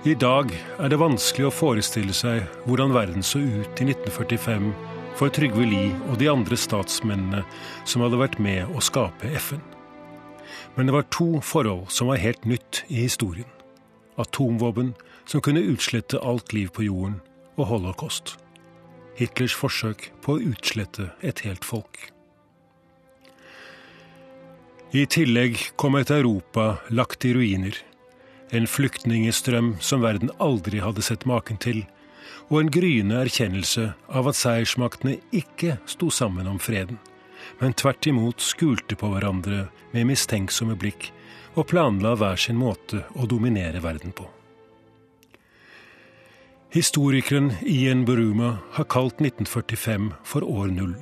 I dag er det vanskelig å forestille seg hvordan verden så ut i 1945 for Trygve Lie og de andre statsmennene som hadde vært med å skape FN. Men det var to forhold som var helt nytt i historien. Atomvåpen som kunne utslette alt liv på jorden, og holocaust. Hitlers forsøk på å utslette et helt folk. I tillegg kom et Europa lagt i ruiner en flyktningestrøm som verden aldri hadde sett maken til, og en gryende erkjennelse av at seiersmaktene ikke sto sammen om freden, men tvert imot skulte på hverandre med mistenksomme blikk og planla hver sin måte å dominere verden på. Historikeren Ian Buruma har kalt 1945 for år null.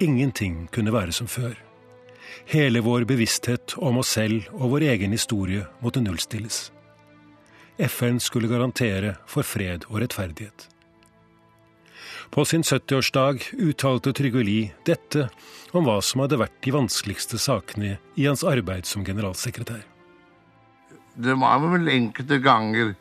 Ingenting kunne være som før. Hele vår bevissthet om oss selv og vår egen historie måtte nullstilles. FN skulle garantere for fred og rettferdighet. På sin 70-årsdag uttalte Trygve Lie dette om hva som hadde vært de vanskeligste sakene i hans arbeid som generalsekretær. Det var vel enkelte ganger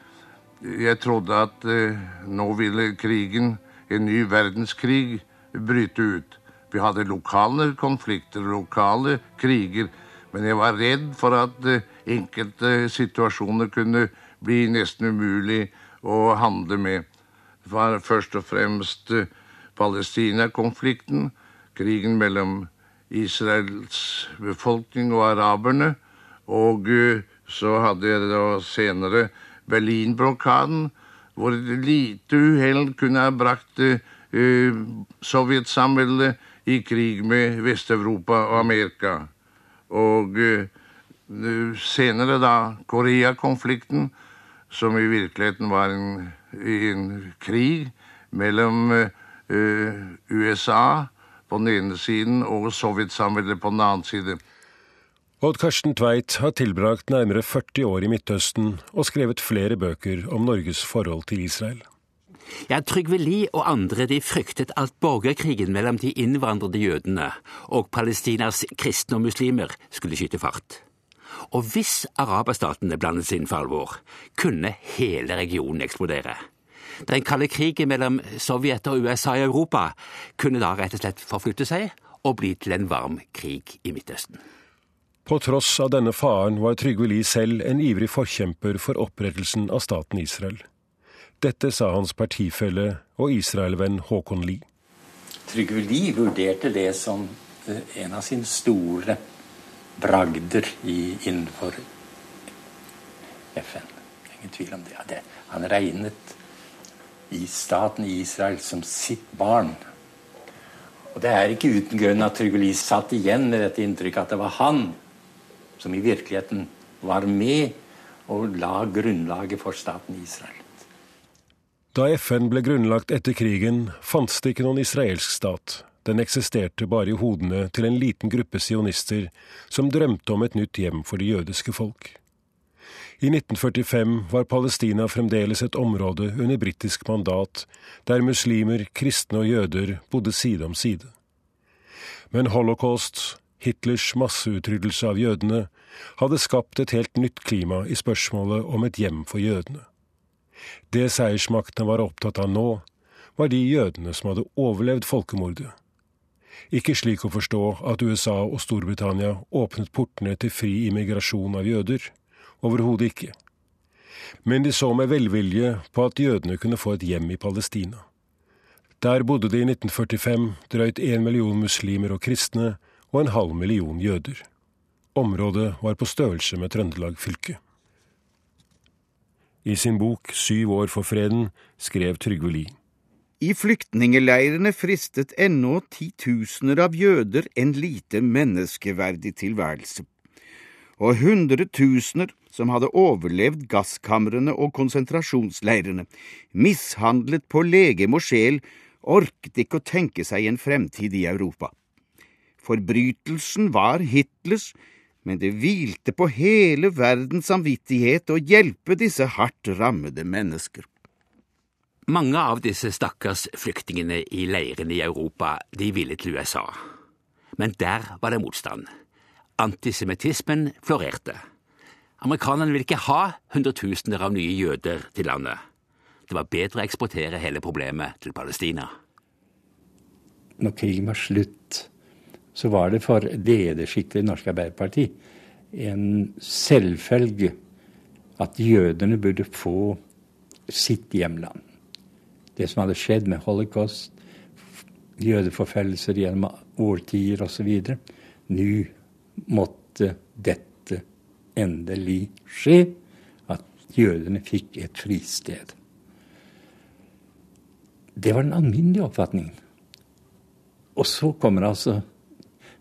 jeg trodde at uh, nå ville krigen, en ny verdenskrig, bryte ut. Vi hadde lokale konflikter, lokale kriger. Men jeg var redd for at uh, enkelte situasjoner kunne bli nesten umulig å handle med. Det var først og fremst uh, Palestina-konflikten, krigen mellom Israels befolkning og araberne. Og uh, så hadde jeg da senere Berlin-blokaden, hvor lite uhell kunne ha brakt Sovjetsamveldet i krig med Vest-Europa og Amerika. Og uh, senere da Korea-konflikten, som i virkeligheten var en, en krig mellom uh, USA på den ene siden og Sovjetsamveldet på den andre side. Odd Karsten Tveit har tilbrakt nærmere 40 år i Midtøsten og skrevet flere bøker om Norges forhold til Israel. Ja, Trygve Lie og andre de fryktet at borgerkrigen mellom de innvandrede jødene og Palestinas kristne og muslimer skulle skyte fart. Og hvis araberstatene blandet inn for alvor, kunne hele regionen eksplodere. Den kalde krigen mellom Sovjet og USA i Europa kunne da rett og slett forflytte seg og bli til en varm krig i Midtøsten. På tross av denne faren var Trygve Lie selv en ivrig forkjemper for opprettelsen av staten Israel. Dette sa hans partifelle og Israel-venn Håkon Lie. Trygve Lie vurderte det som en av sine store bragder i, innenfor FN. Ingen tvil om det. Det. Han regnet i staten Israel som sitt barn. Og Det er ikke uten grunn at Trygve Lie satt igjen med dette inntrykket at det var han som i virkeligheten var med og la grunnlaget for staten Israel. Da FN ble grunnlagt etter krigen, fantes det ikke noen israelsk stat. Den eksisterte bare i hodene til en liten gruppe sionister som drømte om et nytt hjem for det jødiske folk. I 1945 var Palestina fremdeles et område under britisk mandat, der muslimer, kristne og jøder bodde side om side. Men holocaust, Hitlers masseutryddelse av jødene, hadde skapt et helt nytt klima i spørsmålet om et hjem for jødene. Det seiersmaktene var opptatt av nå, var de jødene som hadde overlevd folkemordet. Ikke slik å forstå at USA og Storbritannia åpnet portene til fri immigrasjon av jøder. Overhodet ikke. Men de så med velvilje på at jødene kunne få et hjem i Palestina. Der bodde det i 1945 drøyt én million muslimer og kristne og en halv million jøder. Området var på størrelse med Trøndelag fylke. I sin bok Syv år for freden skrev Trygve Lie. I flyktningeleirene fristet ennå titusener av jøder en lite menneskeverdig tilværelse, og hundretusener som hadde overlevd gasskamrene og konsentrasjonsleirene, mishandlet på legem og sjel, orket ikke å tenke seg en fremtid i Europa. Forbrytelsen var Hitlers, men det hvilte på hele verdens samvittighet å hjelpe disse hardt rammede mennesker. Mange av disse stakkars flyktningene i leirene i Europa, de ville til USA. Men der var det motstand. Antisemittismen florerte. Amerikanerne ville ikke ha hundretusener av nye jøder til landet. Det var bedre å eksportere hele problemet til Palestina. Når krigen var slutt, så var det for ledersjiktet i Norsk Arbeiderparti en selvfølge at jødene burde få sitt hjemland. Det som hadde skjedd med holocaust, jødeforfølgelser gjennom årtier osv. Nå måtte dette endelig skje, at jødene fikk et fristed. Det var den alminnelige oppfatningen. Og så kommer altså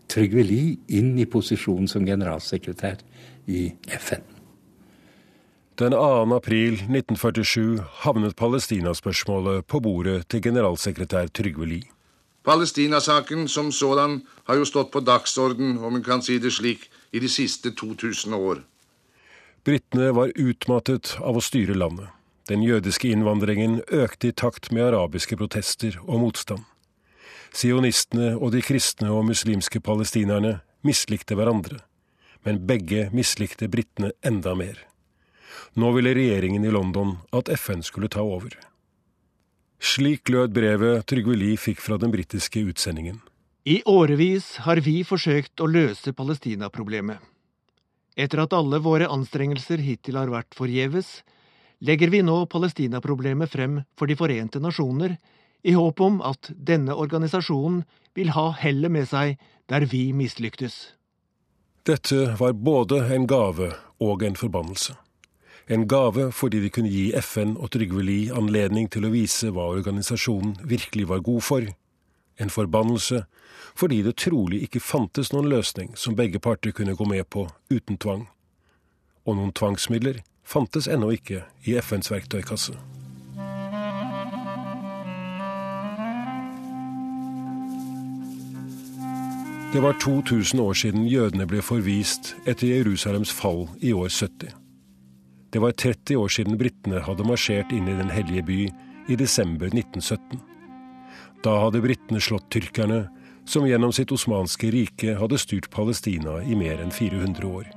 Trygve Lie inn i posisjonen som generalsekretær i FN. Den 2. april 1947 havnet Palestina-spørsmålet på bordet til generalsekretær Trygve Lie. Palestinasaken som sådan har jo stått på dagsorden, om en kan si det slik, i de siste 2000 år. Britene var utmattet av å styre landet. Den jødiske innvandringen økte i takt med arabiske protester og motstand. Sionistene og de kristne og muslimske palestinerne mislikte hverandre, men begge mislikte britene enda mer. Nå ville regjeringen i London at FN skulle ta over. Slik lød brevet Trygve Lie fikk fra den britiske utsendingen. I årevis har vi forsøkt å løse Palestina-problemet. Etter at alle våre anstrengelser hittil har vært forgjeves, legger vi nå Palestina-problemet frem for De forente nasjoner i håp om at denne organisasjonen vil ha hellet med seg der vi mislyktes. Dette var både en gave og en forbannelse. En gave fordi det kunne gi FN og Trygve Lie anledning til å vise hva organisasjonen virkelig var god for. En forbannelse fordi det trolig ikke fantes noen løsning som begge parter kunne gå med på uten tvang. Og noen tvangsmidler fantes ennå ikke i FNs verktøykasse. Det var 2000 år siden jødene ble forvist etter Jerusalems fall i år 70. Det var 30 år siden britene hadde marsjert inn i Den hellige by i desember 1917. Da hadde britene slått tyrkerne, som gjennom sitt osmanske rike hadde styrt Palestina i mer enn 400 år.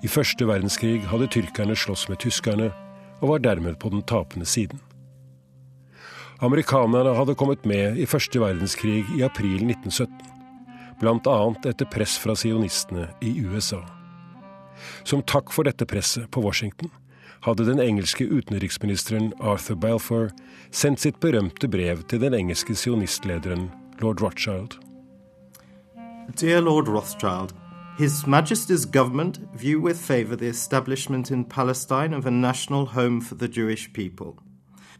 I første verdenskrig hadde tyrkerne slåss med tyskerne, og var dermed på den tapende siden. Amerikanerne hadde kommet med i første verdenskrig i april 1917 bl.a. etter press fra sionistene i USA. Som takk for dette presset på Washington hadde den engelske utenriksministeren Arthur Balfour sendt sitt berømte brev til den engelske sionistlederen lord Rothschild. Dear Lord Rothschild, His Majesty's government view with favour the establishment in Palestine of a national home for the Jewish people.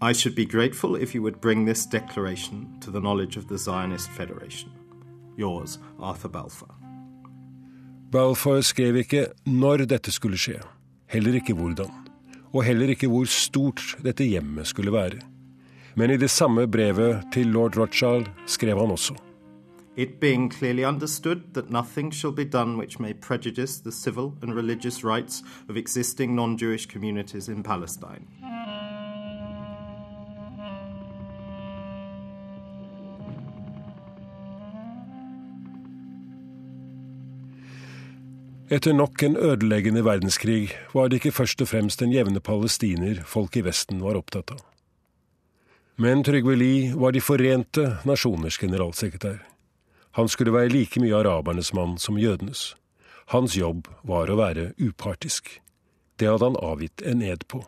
I should be grateful if you would bring this declaration to the knowledge of the Zionist Federation. Yours, Arthur Balfour. Balfour skrev ikke når dette skulle skje, heller ikke hvordan, og heller ikke hvor stort dette hjemmet skulle være. Men i det samme brevet til lord Rothschild skrev han også. It being clearly understood that nothing shall be done which may prejudice the civil and religious rights of existing non Jewish communities in Palestine. Etter nok en ødeleggende verdenskrig var det ikke først og fremst den jevne palestiner folk i Vesten var opptatt av. Men Trygve Lie var De forente nasjoners generalsekretær. Han skulle være like mye arabernes mann som jødenes. Hans jobb var å være upartisk. Det hadde han avgitt en ed på.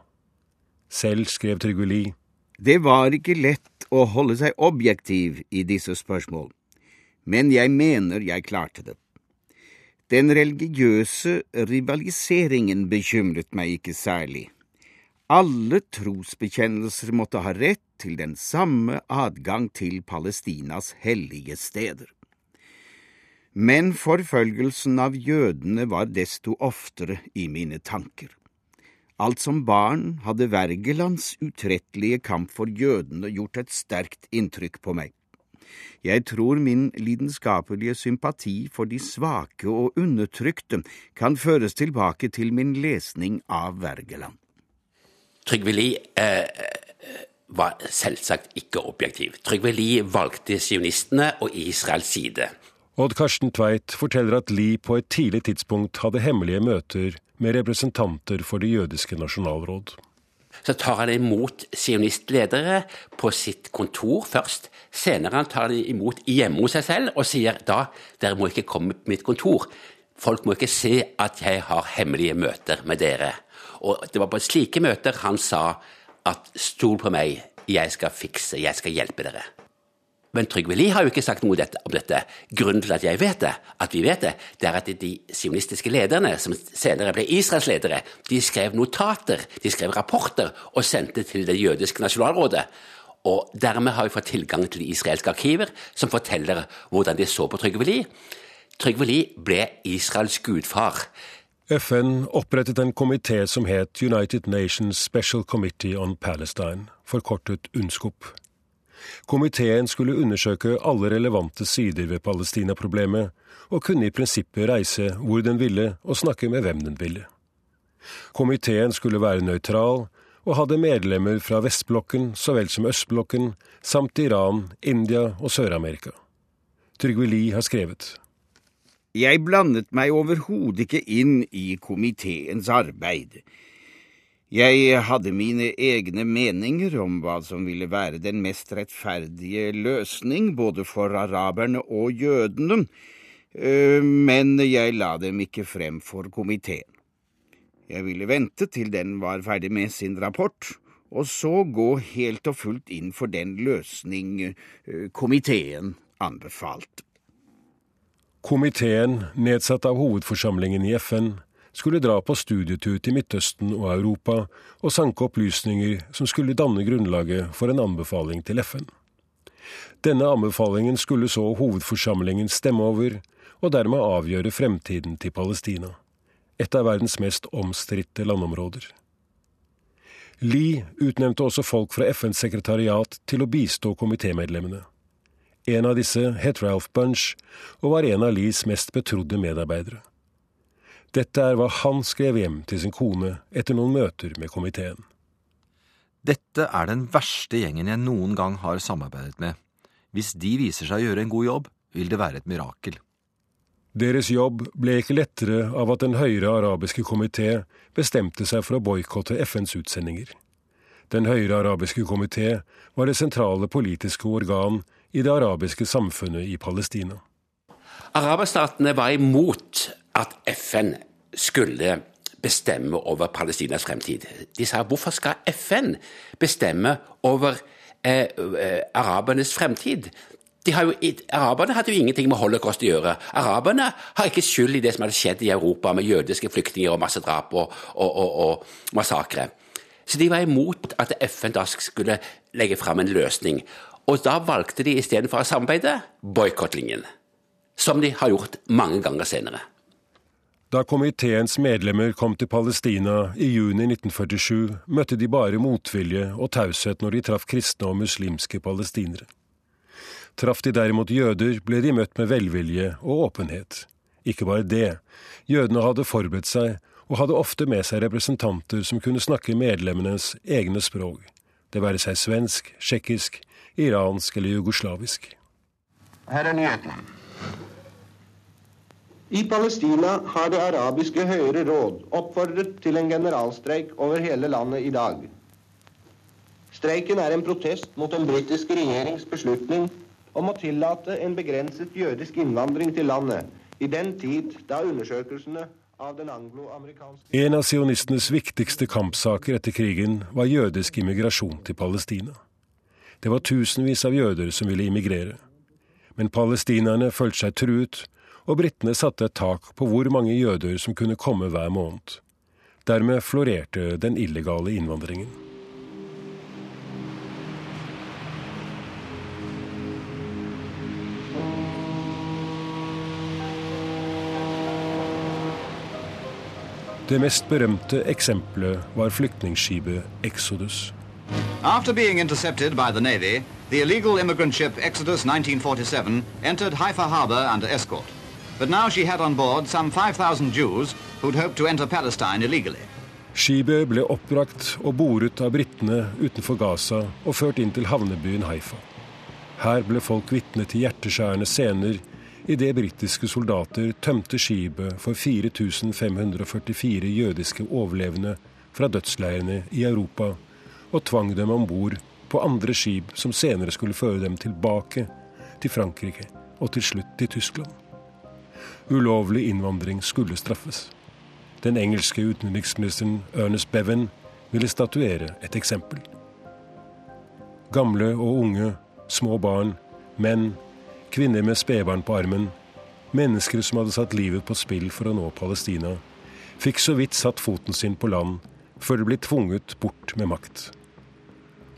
Selv skrev Trygve Lie Det var ikke lett å holde seg objektiv i disse spørsmål, men jeg mener jeg klarte det. Den religiøse rivaliseringen bekymret meg ikke særlig. Alle trosbekjennelser måtte ha rett til den samme adgang til Palestinas hellige steder. Men forfølgelsen av jødene var desto oftere i mine tanker. Alt som barn hadde Wergelands utrettelige kamp for jødene gjort et sterkt inntrykk på meg. Jeg tror min lidenskapelige sympati for de svake og undertrykte kan føres tilbake til min lesning av Wergeland. Trygve Lie eh, var selvsagt ikke objektiv. Trygve Lie valgte sionistene og Israels side. Odd Karsten Tveit forteller at Lie på et tidlig tidspunkt hadde hemmelige møter med representanter for det jødiske nasjonalråd. Så tar han imot sionistledere på sitt kontor først. Senere tar han imot hjemme hos seg selv og sier da dere må ikke komme på mitt kontor. Folk må ikke se at jeg har hemmelige møter med dere. Og det var på slike møter han sa at stol på meg, jeg skal fikse, jeg skal hjelpe dere. Men Trygve Lie har jo ikke sagt noe om dette. Grunnen til at jeg vet det, at vi vet det, det er at de sionistiske lederne, som senere ble Israels ledere, de skrev notater, de skrev rapporter og sendte til det jødiske nasjonalrådet. Og dermed har vi fått tilgang til israelske arkiver, som forteller hvordan de så på Trygve Lie. Trygve Lie ble Israels gudfar. FN opprettet en komité som het United Nations Special Committee on Palestine, forkortet UNSCOP. Komiteen skulle undersøke alle relevante sider ved Palestina-problemet, og kunne i prinsippet reise hvor den ville og snakke med hvem den ville. Komiteen skulle være nøytral og hadde medlemmer fra Vestblokken så vel som Østblokken, samt Iran, India og Sør-Amerika. Trygve Lie har skrevet. Jeg blandet meg overhodet ikke inn i komiteens arbeid. Jeg hadde mine egne meninger om hva som ville være den mest rettferdige løsning, både for araberne og jødene, øh, men jeg la dem ikke frem for komiteen. Jeg ville vente til den var ferdig med sin rapport, og så gå helt og fullt inn for den løsning øh, komiteen anbefalte. Komiteen, nedsatt av hovedforsamlingen i FN, skulle dra på studietur til Midtøsten og Europa og sanke opplysninger som skulle danne grunnlaget for en anbefaling til FN. Denne anbefalingen skulle så hovedforsamlingen stemme over, og dermed avgjøre fremtiden til Palestina, et av verdens mest omstridte landområder. Lie utnevnte også folk fra FNs sekretariat til å bistå komitémedlemmene. En av disse het Ralph Bunch, og var en av Lees mest betrodde medarbeidere. Dette er hva han skrev hjem til sin kone etter noen møter med komiteen. Dette er den verste gjengen jeg noen gang har samarbeidet med. Hvis de viser seg å gjøre en god jobb, vil det være et mirakel. Deres jobb ble ikke lettere av at Den høyere arabiske komité bestemte seg for å boikotte FNs utsendinger. Den høyere arabiske komité var det sentrale politiske organ i det arabiske samfunnet i Palestina. Araberstatene var imot at FN skulle bestemme over Palestinas fremtid. De sa hvorfor skal FN bestemme over eh, eh, arabernes fremtid? Jo, araberne hadde jo ingenting med holocaust å gjøre. Araberne har ikke skyld i det som hadde skjedd i Europa med jødiske flyktninger og massedrap og, og, og, og massakre. Så de var imot at FN da skulle legge fram en løsning. Og da valgte de istedenfor å samarbeide boikottlinjen, som de har gjort mange ganger senere. Da komiteens medlemmer kom til Palestina i juni 1947, møtte de bare motvilje og taushet når de traff kristne og muslimske palestinere. Traff de derimot jøder, ble de møtt med velvilje og åpenhet. Ikke bare det, jødene hadde forberedt seg og hadde ofte med seg representanter som kunne snakke medlemmenes egne språk, det være seg svensk, tsjekkisk, iransk eller jugoslavisk. Her er nyheten. I Palestina har Det arabiske høyere råd oppfordret til en generalstreik over hele landet i dag. Streiken er en protest mot den britiske regjerings beslutning om å tillate en begrenset jødisk innvandring til landet i den tid da undersøkelsene av den anglo-amerikanske En av sionistenes viktigste kampsaker etter krigen var jødisk immigrasjon til Palestina. Det var tusenvis av jøder som ville immigrere. Men palestinerne følte seg truet og britene satte et tak på hvor mange jøder som kunne komme hver måned. Dermed florerte den illegale innvandringen. Det mest berømte eksempelet var flyktningskipet Exodus. After being intercepted by the Navy, the illegal immigrant ship Exodus 1947 entered Haifa harbor under escort. But now she had on board some 5,000 Jews who'd hoped to enter Palestine illegally. Skipet ble oppbrakt og boret av britene utenfor Gaza og ført inn til havnebyen Haifa. Her ble folk vitne til hjerteskjærende scener idet britiske soldater tømte skipet for 4544 jødiske overlevende fra dødsleirene i Europa og tvang dem om bord på andre skip som senere skulle føre dem tilbake til Frankrike og til slutt til Tyskland. Ulovlig innvandring skulle straffes. Den engelske utenriksministeren Ernest Bevan ville statuere et eksempel. Gamle og unge, små barn, menn, kvinner med spedbarn på armen, mennesker som hadde satt livet på spill for å nå Palestina, fikk så vidt satt foten sin på land før de ble tvunget bort med makt.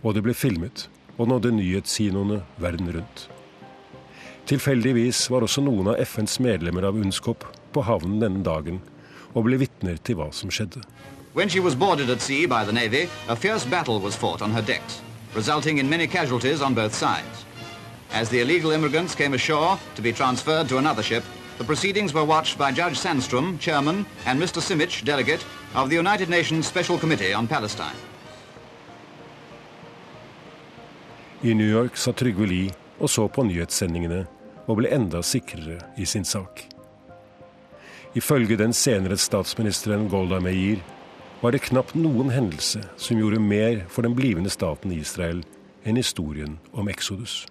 Og det ble filmet og nådde nyhetskinoene verden rundt. Tilfeldigvis var også noen av FNs medlemmer av UNSCOP på havnen denne dagen og ble vitner til hva som skjedde. When she was boarded at sea by the Navy, a fierce battle was fought on her decks, resulting in many casualties on both sides. As the illegal immigrants came ashore to be transferred to another ship, the proceedings were watched by Judge Sandstrom, chairman, and Mr. Simich, delegate, of the United Nations Special Committee on Palestine. I New York satt Trygve Lie og så på nyhetssendingene og ble enda sikrere i sin sak. Ifølge den senere statsministeren Golda Meir var det knapt noen hendelse som gjorde mer for den blivende staten Israel enn historien om Exodus.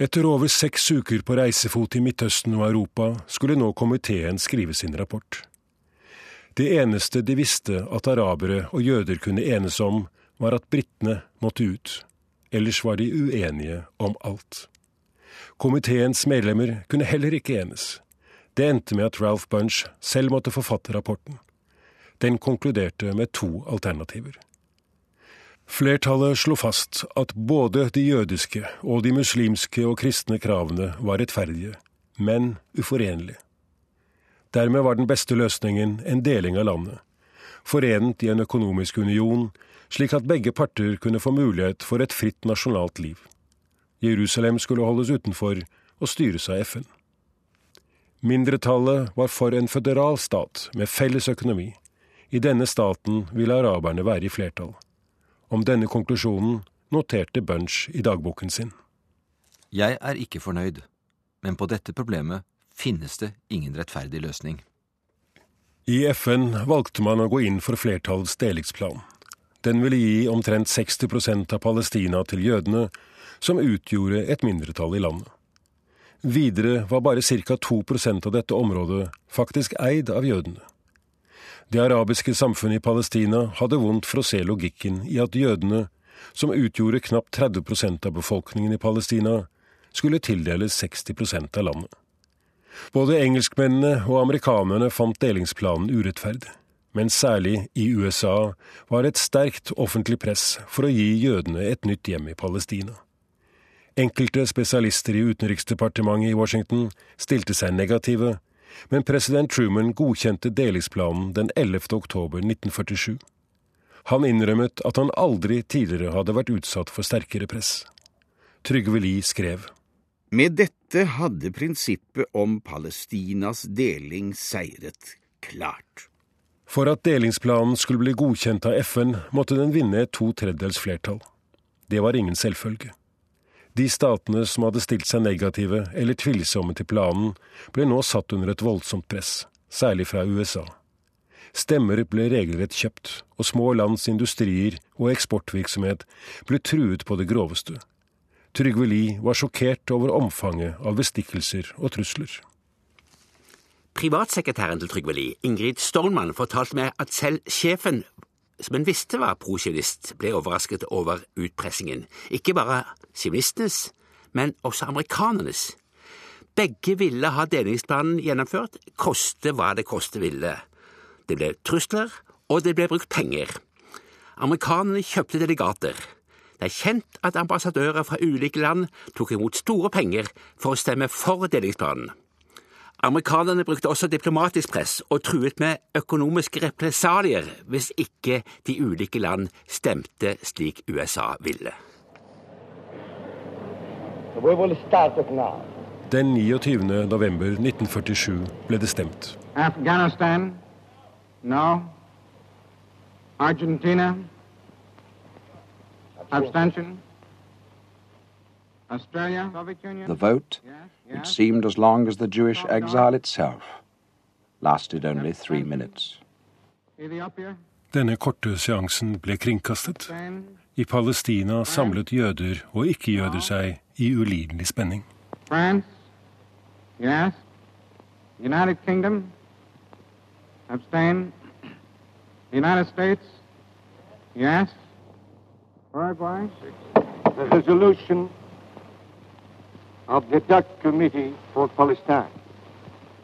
Etter over seks uker på reisefot i Midtøsten og Europa skulle nå komiteen skrive sin rapport. Det eneste de visste at arabere og jøder kunne enes om, var at britene måtte ut. Ellers var de uenige om alt. Komiteens medlemmer kunne heller ikke enes. Det endte med at Ralph Bunch selv måtte forfatte rapporten. Den konkluderte med to alternativer. Flertallet slo fast at både de jødiske og de muslimske og kristne kravene var rettferdige, men uforenlige. Dermed var den beste løsningen en deling av landet, forenet i en økonomisk union, slik at begge parter kunne få mulighet for et fritt nasjonalt liv. Jerusalem skulle holdes utenfor og styres av FN. Mindretallet var for en føderal stat med felles økonomi. I denne staten ville araberne være i flertall. Om denne konklusjonen noterte Bunch i dagboken sin. Jeg er ikke fornøyd, men på dette problemet finnes det ingen rettferdig løsning. I FN valgte man å gå inn for flertallets delingsplan. Den ville gi omtrent 60% av Palestina til jødene, som utgjorde et mindretall i landet. Videre var bare ca. 2% av dette området faktisk eid av jødene. Det arabiske samfunnet i Palestina hadde vondt for å se logikken i at jødene, som utgjorde knapt 30% av befolkningen i Palestina, skulle tildeles 60% av landet. Både engelskmennene og amerikanerne fant delingsplanen urettferdig, men særlig i USA var et sterkt offentlig press for å gi jødene et nytt hjem i Palestina. Enkelte spesialister i Utenriksdepartementet i Washington stilte seg negative, men president Truman godkjente delingsplanen den 11. oktober 1947. Han innrømmet at han aldri tidligere hadde vært utsatt for sterkere press. Trygve Lie skrev. Med dette hadde prinsippet om Palestinas deling seiret klart. For at delingsplanen skulle bli godkjent av FN, måtte den vinne to tredjedels flertall. Det var ingen selvfølge. De statene som hadde stilt seg negative eller tvilsomme til planen, ble nå satt under et voldsomt press, særlig fra USA. Stemmer ble regelrett kjøpt, og små lands industrier og eksportvirksomhet ble truet på det groveste. Trygve Lie var sjokkert over omfanget av bestikkelser og trusler. Privatsekretæren til Trygve Lie, Ingrid Stormann, fortalte meg at selv sjefen som en visste var prosjevist, ble overrasket over utpressingen. Ikke bare sionistenes, men også amerikanernes. Begge ville ha delingsplanen gjennomført, koste hva det koste ville. Det ble trusler, og det ble brukt penger. Amerikanerne kjøpte delegater. Det er kjent at ambassadører fra ulike land tok imot store penger for å stemme for delingsplanen. Amerikanerne brukte også diplomatisk press og truet med økonomiske represalier hvis ikke de ulike land stemte slik USA ville. Den 29. november 1947 ble det stemt. Afghanistan? No. Argentina? Abstention? Australia, Soviet Union. The vote, which seemed as long as the Jewish exile itself, lasted only three minutes. Ethiopia, Denne korte seansen ble kringkastet. I Palestina samlet jøder og ikke-jøder seg i ulidelig spenning. France, yes. United Kingdom, abstain. United States, yes. Uruguay, The resolution of the Dutch Committee for Palestine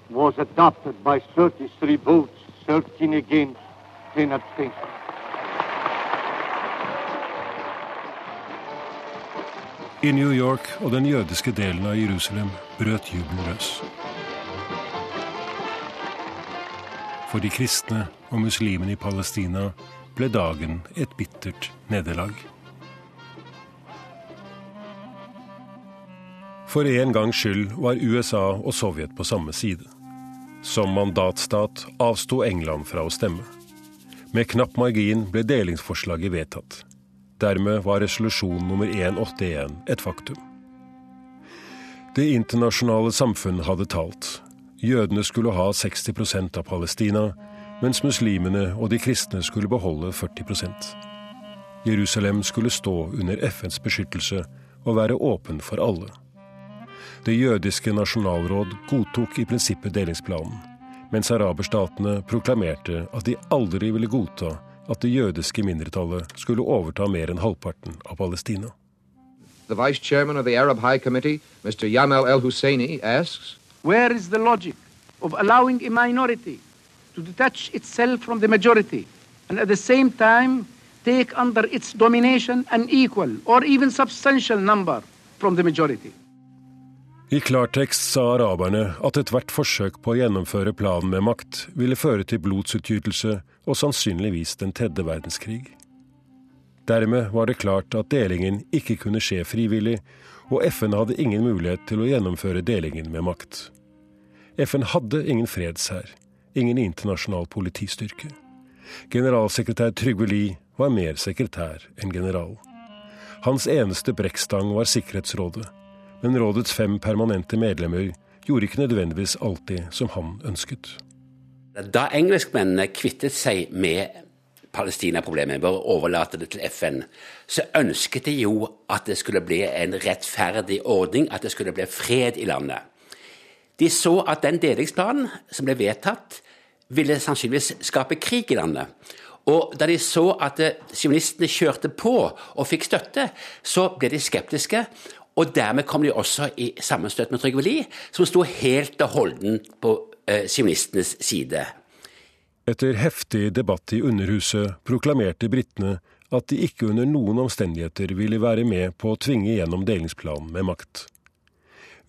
was adopted by 33 votes, 13 against, 10 abstentions. I New York og den jødiske delen av Jerusalem brøt jubelen løs. For de kristne og muslimene i Palestina ble dagen et bittert nederlag. For en gangs skyld var USA og Sovjet på samme side. Som mandatstat avsto England fra å stemme. Med knapp margin ble delingsforslaget vedtatt. Dermed var resolusjon nummer 181 et faktum. Det internasjonale samfunn hadde talt. Jødene skulle ha 60% av Palestina, mens muslimene og de kristne skulle beholde 40% Jerusalem skulle stå under FNs beskyttelse og være åpen for alle. Det jødiske nasjonalråd godtok i prinsippet delingsplanen, mens araberstatene proklamerte at de aldri ville godta at det jødiske mindretallet skulle overta mer enn halvparten av Palestina. The Vice Chairman of the Arab High Committee, Mr. Yamal El Husseini, asks Where is the logic of allowing a minority to detach itself from the majority and at the same time take under its domination an equal or even substantial number from the majority? I klartekst sa araberne at ethvert forsøk på å gjennomføre planen med makt ville føre til blodsutgytelse og sannsynligvis den tredje verdenskrig. Dermed var det klart at delingen ikke kunne skje frivillig, og FN hadde ingen mulighet til å gjennomføre delingen med makt. FN hadde ingen fredshær, ingen internasjonal politistyrke. Generalsekretær Trygve Lie var mer sekretær enn general. Hans eneste brekkstang var Sikkerhetsrådet, men rådets fem permanente medlemmer gjorde ikke nødvendigvis alltid som han ønsket. Da engelskmennene kvittet seg med Palestina-problemet å overlate det til FN, så ønsket de jo at det skulle bli en rettferdig ordning, at det skulle bli fred i landet. De så at den delingsplanen som ble vedtatt, ville sannsynligvis skape krig i landet. Og da de så at sionistene kjørte på og fikk støtte, så ble de skeptiske. Og dermed kom de også i sammenstøt med Trygve Lie, som sto helt og holdent på eh, sionistenes side. Etter heftig debatt i Underhuset proklamerte britene at de ikke under noen omstendigheter ville være med på å tvinge gjennom delingsplanen med makt.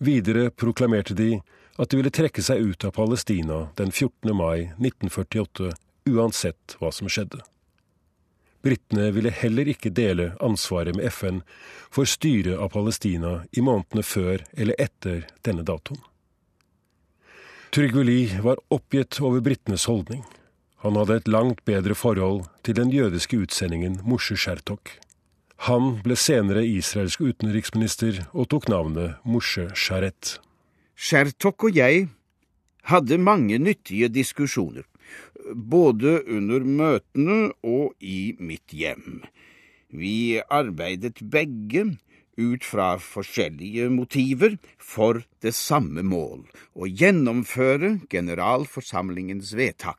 Videre proklamerte de at de ville trekke seg ut av Palestina den 14. mai 1948 uansett hva som skjedde. Britene ville heller ikke dele ansvaret med FN for styret av Palestina i månedene før eller etter denne datoen. Trygve var oppgitt over britenes holdning. Han hadde et langt bedre forhold til den jødiske utsendingen Moshe Shertok. Han ble senere israelsk utenriksminister og tok navnet Moshe Sharet. Shertok og jeg hadde mange nyttige diskusjoner, både under møtene og i mitt hjem. Vi arbeidet begge ut fra forskjellige motiver for det samme mål, å gjennomføre generalforsamlingens vedtak.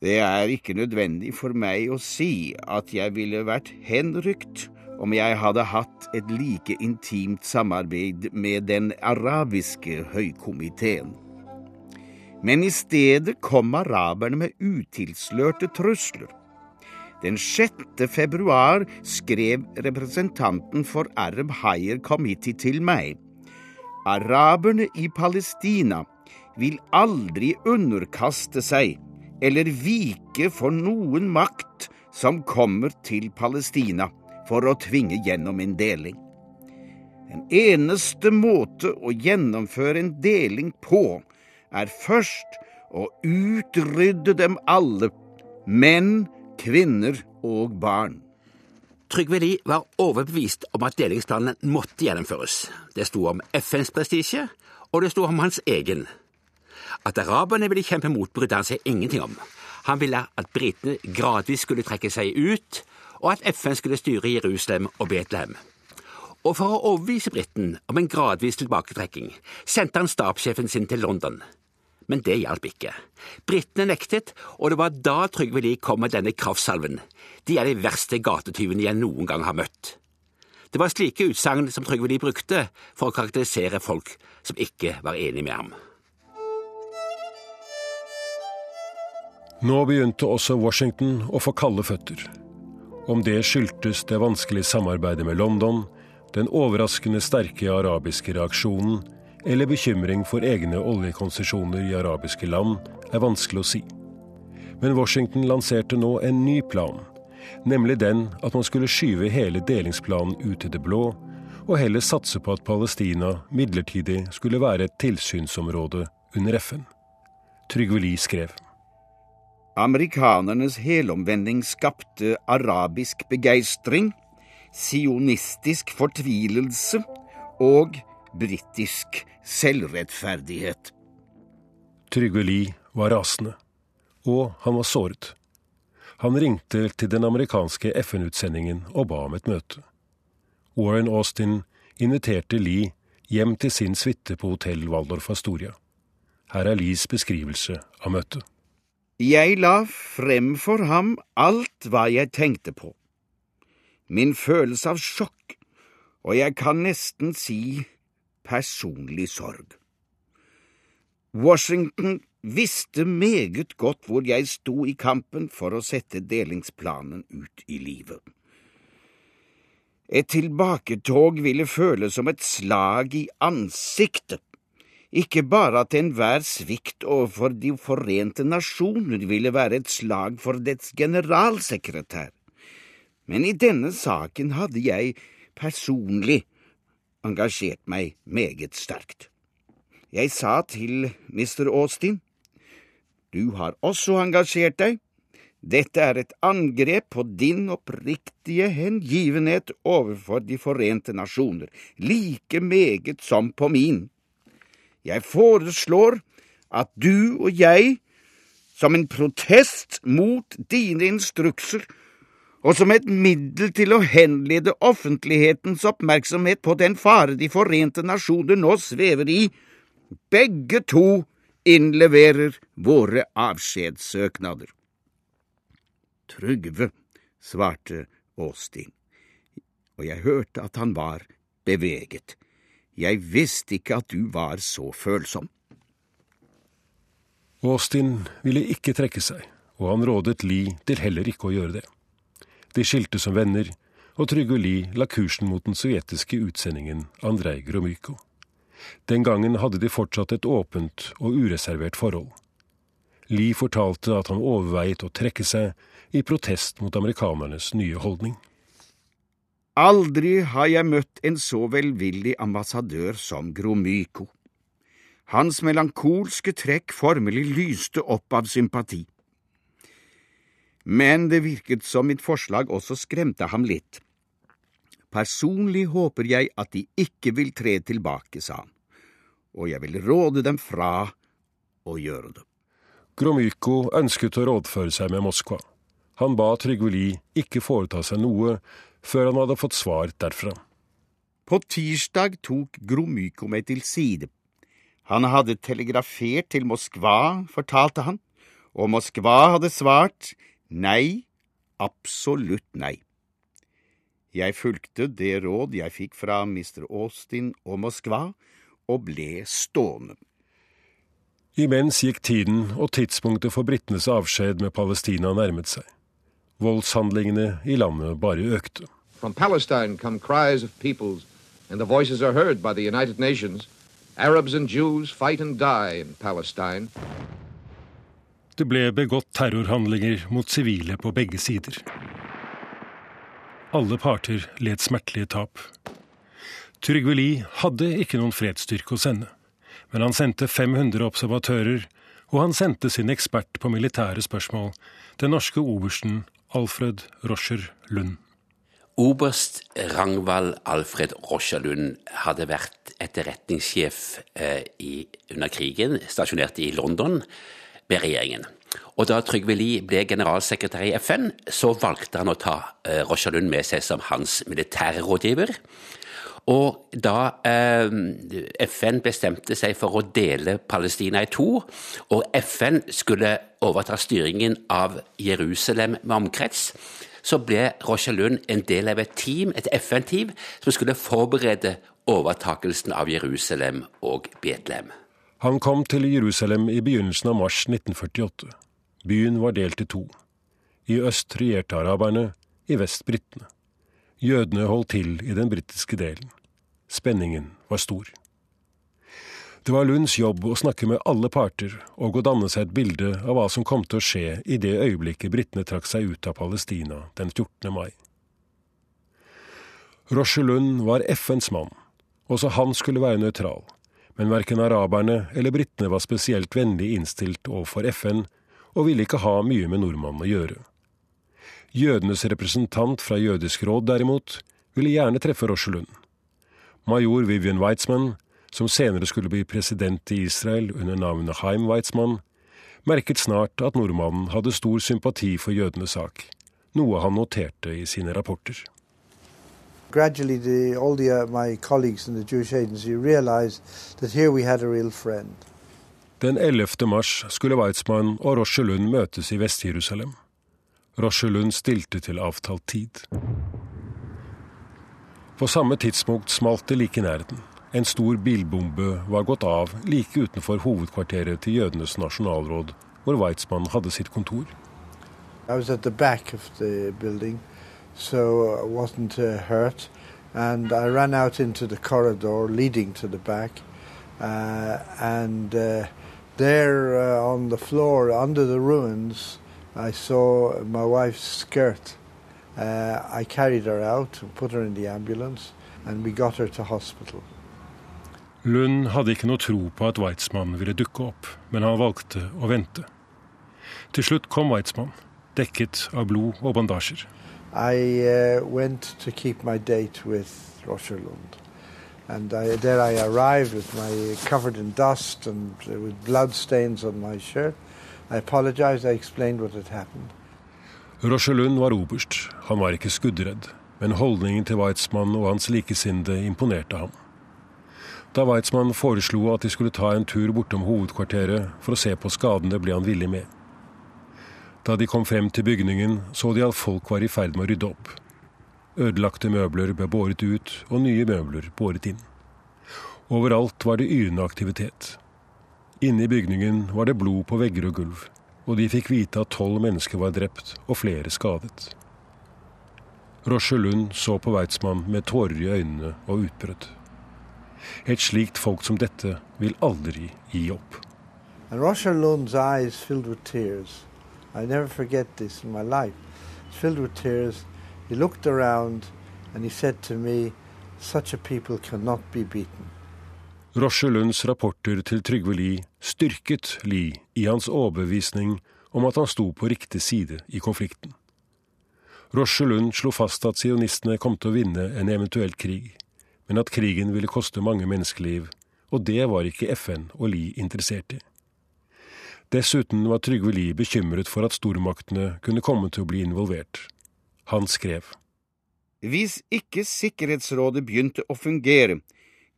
Det er ikke nødvendig for meg å si at jeg ville vært henrykt om jeg hadde hatt et like intimt samarbeid med den arabiske høykomiteen. Men i stedet kom araberne med utilslørte trusler. Den 6. februar skrev representanten for Arab Higher Committee til meg. Araberne i Palestina vil aldri underkaste seg eller vike for noen makt som kommer til Palestina for å tvinge gjennom en deling. Den eneste måte å gjennomføre en deling på er først å utrydde dem alle, menn, kvinner og barn. Trygve Lie var overbevist om at delingsplanen måtte gjennomføres. Det sto om FNs prestisje, og det sto om hans egen. At araberne ville kjempe mot, brydde han seg ingenting om. Han ville at britene gradvis skulle trekke seg ut, og at FN skulle styre Jerusalem og Betlehem. Og for å overbevise briten om en gradvis tilbaketrekking, sendte han stabssjefen sin til London. Men det hjalp ikke. Britene nektet, og det var da Trygve Lie kom med denne kraftsalven. De er de verste gatetyvene jeg noen gang har møtt. Det var slike utsagn som Trygve Lie brukte for å karakterisere folk som ikke var enig med ham. Nå begynte også Washington å få kalde føtter. Om det skyldtes det vanskelige samarbeidet med London, den overraskende sterke arabiske reaksjonen eller bekymring for egne oljekonsesjoner i arabiske land, er vanskelig å si. Men Washington lanserte nå en ny plan, nemlig den at man skulle skyve hele delingsplanen ut i det blå, og heller satse på at Palestina midlertidig skulle være et tilsynsområde under FN. Trygve Lie skrev. Amerikanernes helomvending skapte arabisk begeistring, sionistisk fortvilelse og britisk selvrettferdighet. Trygve Lie var rasende, og han var såret. Han ringte til den amerikanske FN-utsendingen og ba om et møte. Warren Austin inviterte Lie hjem til sin suite på hotell Waldorf Astoria. Her er Lies beskrivelse av møtet. Jeg la frem for ham alt hva jeg tenkte på. Min følelse av sjokk, og jeg kan nesten si personlig sorg. Washington visste meget godt hvor jeg sto i kampen for å sette delingsplanen ut i livet. Et tilbaketog ville føles som et slag i ansiktet. Ikke bare at enhver svikt overfor De forente nasjoner ville være et slag for dets generalsekretær, men i denne saken hadde jeg personlig engasjert meg meget sterkt. Jeg sa til Mr. Austin, du har også engasjert deg, dette er et angrep på din oppriktige hengivenhet overfor De forente nasjoner, like meget som på min. Jeg foreslår at du og jeg, som en protest mot dine instrukser, og som et middel til å henlede offentlighetens oppmerksomhet på den fare De forente nasjoner nå svever i, begge to innleverer våre avskjedssøknader. Trygve, svarte Austin, og jeg hørte at han var beveget. Jeg visste ikke at du var så følsom. Austin ville ikke trekke seg, og han rådet Lie til heller ikke å gjøre det. De skilte som venner, og Trygve Lie la kursen mot den sovjetiske utsendingen Andrej Gromyko. Den gangen hadde de fortsatt et åpent og ureservert forhold. Lie fortalte at han overveiet å trekke seg i protest mot amerikanernes nye holdning. Aldri har jeg møtt en så velvillig ambassadør som Gromyko. Hans melankolske trekk formelig lyste opp av sympati. Men det virket som mitt forslag også skremte ham litt. Personlig håper jeg at de ikke vil tre tilbake, sa han, og jeg vil råde dem fra å gjøre det. Gromyko ønsket å rådføre seg med Moskva. Han ba Trygve Lie ikke foreta seg noe før han hadde fått svar derfra. På tirsdag tok Gromyko meg til side. Han hadde telegrafert til Moskva, fortalte han, og Moskva hadde svart nei, absolutt nei. Jeg fulgte det råd jeg fikk fra Mr. Austin og Moskva, og ble stående. Imens gikk tiden, og tidspunktet for britenes avskjed med Palestina nærmet seg. Voldshandlingene i landet bare økte. From Palestine come cries of peoples, and the voices are heard by the United Nations. Arabs and Jews fight and die in Palestine. Det ble begått terrorhandlinger mot sivile på begge sider. Alle parter led smertelige tap. Trygve Lie hadde ikke noen fredsstyrke å sende, men han sendte 500 observatører, og han sendte sin ekspert på militære spørsmål, den norske obersten Alfred Roscher Lund. Oberst Rangvald Alfred Rochalund hadde vært etterretningssjef eh, under krigen, stasjonert i London med regjeringen. Og da Trygve Lie ble generalsekretær i FN, så valgte han å ta eh, Rochalund med seg som hans militære rådgiver. Og da eh, FN bestemte seg for å dele Palestina i to, og FN skulle overta styringen av Jerusalem med omkrets, så ble Rochalund en del av et team, et FN-team, som skulle forberede overtakelsen av Jerusalem og Betlehem. Han kom til Jerusalem i begynnelsen av mars 1948. Byen var delt i to. I øst regjerte araberne, i vest britene. Jødene holdt til i den britiske delen. Spenningen var stor. Det var Lunds jobb å snakke med alle parter og å danne seg et bilde av hva som kom til å skje i det øyeblikket britene trakk seg ut av Palestina den 14. mai. Lund var FNs mann. Også han skulle være nøytral, men verken araberne eller britene var spesielt vennlig innstilt overfor FN og ville ikke ha mye med nordmannen å gjøre. Jødenes representant fra Jødisk råd, derimot, ville gjerne treffe Lund. Major Vivian Weitzmann, som senere skulle bli president i Israel under navnet Haim Weizmann, merket snart at nordmannen hadde stor sympati for jødenes sak, noe han noterte i sine rapporter. Gradually, the, all the, uh, my colleagues in the Jewish agency realized that here we had a real friend. Den 11. mars skulle Weitzmann og Rosjelund møtes i Vest-Jerusalem. Rosjelund stilte til avtalt tid. På samme tidspunkt smalt det like i nærheten. En stor bilbombe var gått av like utenfor hovedkvarteret til jødenes nasjonalråd, hvor Weitzmann hadde sitt kontor. I was at the back of the building, so I wasn't uh, hurt. And I ran out into the corridor leading to the back. Uh, and uh, there uh, on the floor, under the ruins, I saw my wife's skirt. Uh, I carried her out and put her in the ambulance, and we got her to hospital. Lund hadde ikke noe tro på at Weitzmann ville dukke opp, men han valgte å vente. Til slutt kom Weitzmann, dekket av blod og bandasjer. I uh, went to keep my date with Rochelund. And I, there I arrived with my covered in dust and with blood stains on my shirt. I apologized. I explained what had happened. Rochelund var oberst. Han var ikke skuddredd. Men holdningen til Weitzmann og hans likesinnede imponerte ham. Da Weitzmann foreslo at de skulle ta en tur bortom hovedkvarteret for å se på skadene, ble han villig med. Da de kom frem til bygningen, så de at folk var i ferd med å rydde opp. Ødelagte møbler ble båret ut, og nye møbler båret inn. Overalt var det yrende aktivitet. Inne i bygningen var det blod på vegger og gulv, og de fikk vite at tolv mennesker var drept og flere skadet. Lund så på Weitzmann med tårer i øynene og utbrudd. Et slikt folk som dette vil aldri gi opp. Roche Lund's eyes filled with tears. I never forget this in my life. Filled with tears. He looked around and he said to me, such a people cannot be beaten. Roche Lunds rapporter til Trygve Lie styrket Lie i hans overbevisning om at han sto på riktig side i konflikten. Roche Lund slo fast at sionistene kom til å vinne en eventuell krig men at krigen ville koste mange menneskeliv, og det var ikke FN og Lie interessert i. Dessuten var Trygve Lie bekymret for at stormaktene kunne komme til å bli involvert. Han skrev. Hvis ikke Sikkerhetsrådet begynte å fungere,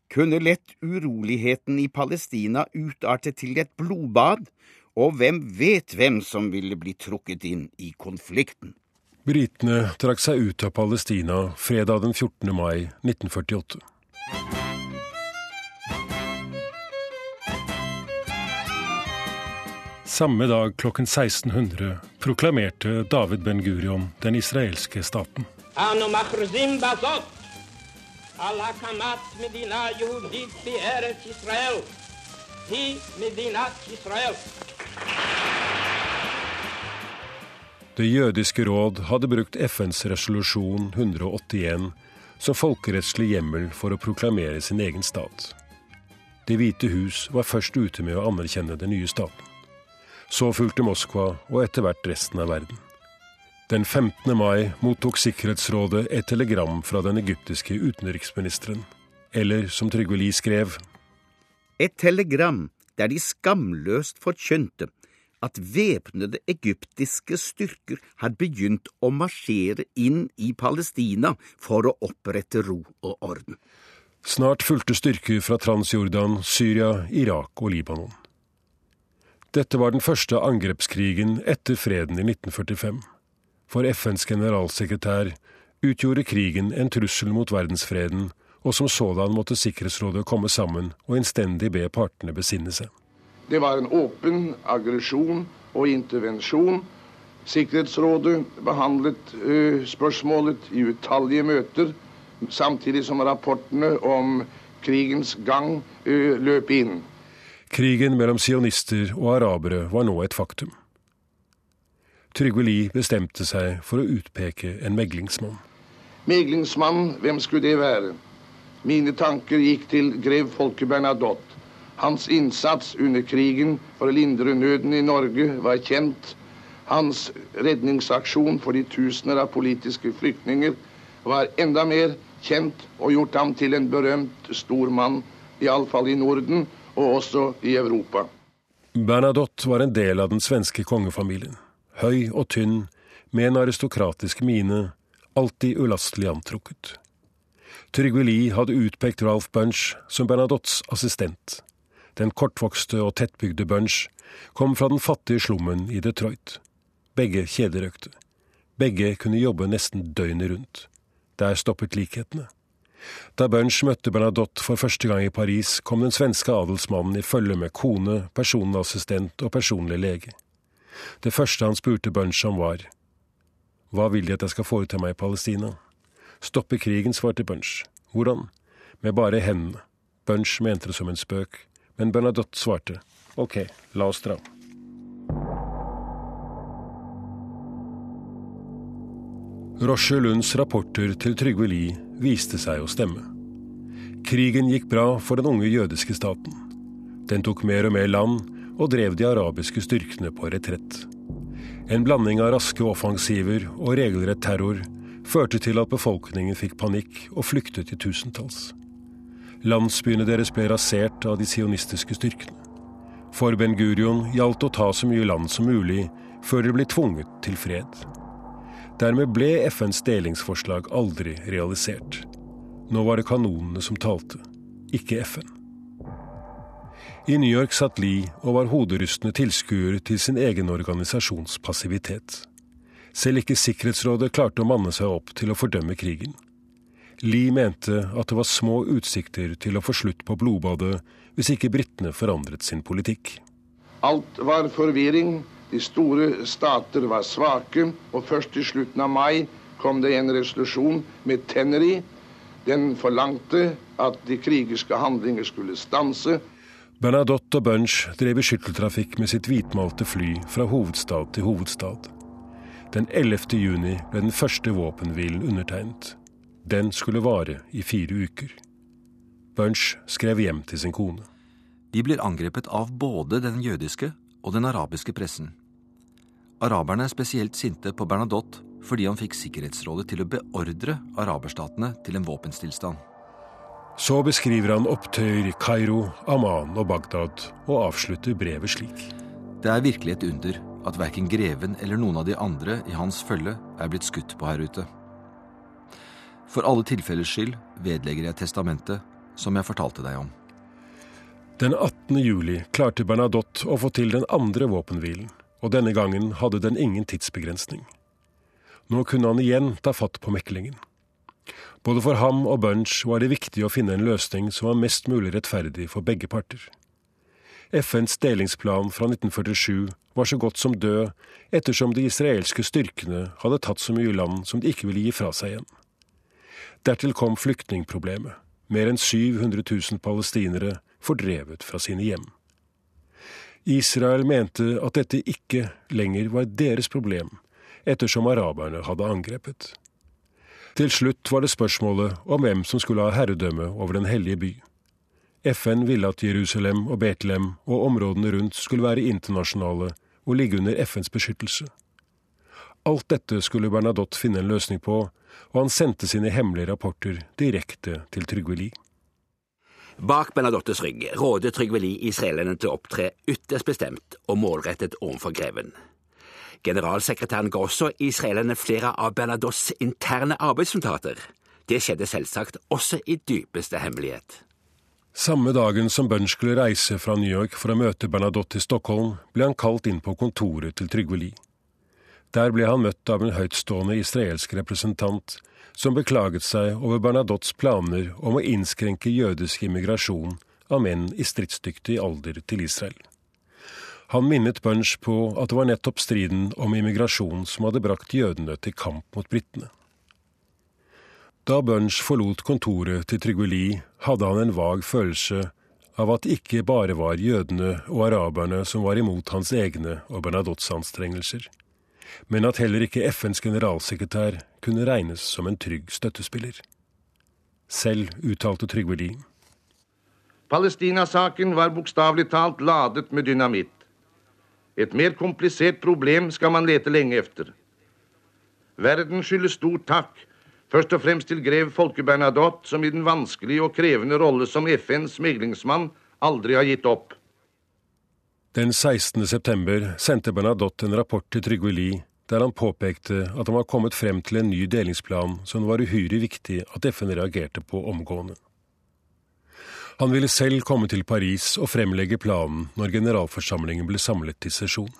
kunne lett uroligheten i Palestina utarte til et blodbad, og hvem vet hvem som ville bli trukket inn i konflikten. Britene trakk seg ut av Palestina fredag den 14. mai 1948. Samme dag klokken 1600 proklamerte David Ben-Gurion den israelske staten. Det jødiske råd hadde brukt FNs resolusjon 181 som folkerettslig hjemmel for å proklamere sin egen stat. Det hvite hus var først ute med å anerkjenne den nye staten. Så fulgte Moskva og etter hvert resten av verden. Den 15. mai mottok Sikkerhetsrådet et telegram fra den egyptiske utenriksministeren. Eller som Trygve Lie skrev Et telegram der de skamløst forkynte at væpnede egyptiske styrker hadde begynt å marsjere inn i Palestina for å opprette ro og orden. Snart fulgte styrker fra Transjordan, Syria, Irak og Libanon. Dette var den første angrepskrigen etter freden i 1945. For FNs generalsekretær utgjorde krigen en trussel mot verdensfreden, og som sådan måtte Sikkerhetsrådet komme sammen og innstendig be partene besinne seg. Det var en åpen aggresjon og intervensjon. Sikkerhetsrådet behandlet uh, spørsmålet i utallige møter, samtidig som rapportene om krigens gang uh, løp inn. Krigen mellom sionister og arabere var nå et faktum. Trygve Lie bestemte seg for å utpeke en meglingsmann. Meglingsmann, hvem skulle det være? Mine tanker gikk til grev Folke Bernadotte. Hans innsats under krigen for å lindre nøden i Norge var kjent. Hans redningsaksjon for de tusener av politiske flyktninger var enda mer kjent og gjort ham til en berømt stor mann, iallfall i Norden og også i Europa. Bernadotte var en del av den svenske kongefamilien. Høy og tynn, med en aristokratisk mine, alltid ulastelig antrukket. Trygve Lie hadde utpekt Ralph Bunch som Bernadottes assistent. Den kortvokste og tettbygde Bunch kom fra den fattige slummen i Detroit. Begge kjederøkte. Begge kunne jobbe nesten døgnet rundt. Der stoppet likhetene. Da Bunch møtte Bernadotte for første gang i Paris, kom den svenske adelsmannen i følge med kone, personassistent og personlig lege. Det første han spurte Bunch om, var Hva vil De at jeg skal foreta meg i Palestina? Stoppe krigen, svarte Bunch. Hvordan? Med bare hendene. Bunch mente det som en spøk, men Bernadotte svarte ok, la oss dra. Roche Lunds rapporter til Trygve Lie viste seg å stemme. Krigen gikk bra for den unge jødiske staten. Den tok mer og mer land og drev de arabiske styrkene på retrett. En blanding av raske offensiver og regelrett terror førte til at befolkningen fikk panikk og flyktet i tusentalls. Landsbyene deres ble rasert av de sionistiske styrkene. For Ben Gurion gjaldt å ta så mye land som mulig før de ble tvunget til fred. Dermed ble FNs delingsforslag aldri realisert. Nå var det kanonene som talte, ikke FN. I New York satt Lie og var hoderystende tilskuer til sin egen organisasjons passivitet. Selv ikke Sikkerhetsrådet klarte å manne seg opp til å fordømme krigen. Lie mente at det var små utsikter til å få slutt på blodbadet hvis ikke britene forandret sin politikk. Alt var forvirring, de store stater var svake, og først i slutten av mai kom det en resolusjon med tenner i. Den forlangte at de krigerske handlinger skulle stanse. Bernadotte og Bunch drev skytteltrafikk med sitt hvitmalte fly fra hovedstad til hovedstad. Den 11. juni ble den første våpenhvilen undertegnet. Den skulle vare i fire uker. Bunch skrev hjem til sin kone. De blir angrepet av både den jødiske og den arabiske pressen. Araberne er spesielt sinte på Bernadotte fordi han fikk Sikkerhetsrådet til å beordre araberstatene til en våpenstillstand. Så beskriver han opptøyer i Kairo, Amman og Bagdad, og avslutter brevet slik. Det er virkelig et under at verken greven eller noen av de andre i hans følge er blitt skutt på her ute. For alle tilfellers skyld vedlegger jeg testamentet som jeg fortalte deg om. Den 18. juli klarte Bernadotte å få til den andre våpenhvilen, og denne gangen hadde den ingen tidsbegrensning. Nå kunne han igjen ta fatt på meklingen. Både for ham og Bunch var det viktig å finne en løsning som var mest mulig rettferdig for begge parter. FNs delingsplan fra 1947 var så godt som død ettersom de israelske styrkene hadde tatt så mye land som de ikke ville gi fra seg igjen. Dertil kom flyktningproblemet. Mer enn 700 000 palestinere fordrevet fra sine hjem. Israel mente at dette ikke lenger var deres problem, ettersom araberne hadde angrepet. Til slutt var det spørsmålet om hvem som skulle ha herredømme over den hellige by. FN ville at Jerusalem og Betlehem og områdene rundt skulle være internasjonale og ligge under FNs beskyttelse. Alt dette skulle Bernadotte finne en løsning på, og han sendte sine hemmelige rapporter direkte til Trygve Lie. Bak Bernadottes rygg råder Trygve Lie israelerne til å opptre ytterst bestemt og målrettet overfor greven. Generalsekretæren ga også israelerne flere av Bernadottes interne arbeidsnotater. Det skjedde selvsagt også i dypeste hemmelighet. Samme dagen som Bunch skulle reise fra New York for å møte Bernadotte i Stockholm, ble han kalt inn på kontoret til Trygve Lie. Der ble han møtt av en høytstående israelsk representant som beklaget seg over Bernadottes planer om å innskrenke jødisk immigrasjon av menn i stridsdyktig alder til Israel. Han minnet Bunch på at det var nettopp striden om immigrasjon som hadde brakt jødene til kamp mot britene. Da Bunch forlot kontoret til Trygve hadde han en vag følelse av at det ikke bare var jødene og araberne som var imot hans egne og Bernadottes anstrengelser men at heller ikke FNs generalsekretær kunne regnes som en trygg støttespiller. Selv uttalte Trygve Lie. Palestina-saken var bokstavelig talt ladet med dynamitt. Et mer komplisert problem skal man lete lenge efter. Verden skylder stor takk, først og fremst til grev Folke Bernadotte, som i den vanskelige og krevende rolle som FNs meglingsmann aldri har gitt opp. Den 16. september sendte Bernadotte en rapport til Trygve Lie der han påpekte at han var kommet frem til en ny delingsplan som det var uhyre viktig at FN reagerte på omgående. Han ville selv komme til Paris og fremlegge planen når generalforsamlingen ble samlet til sesjon.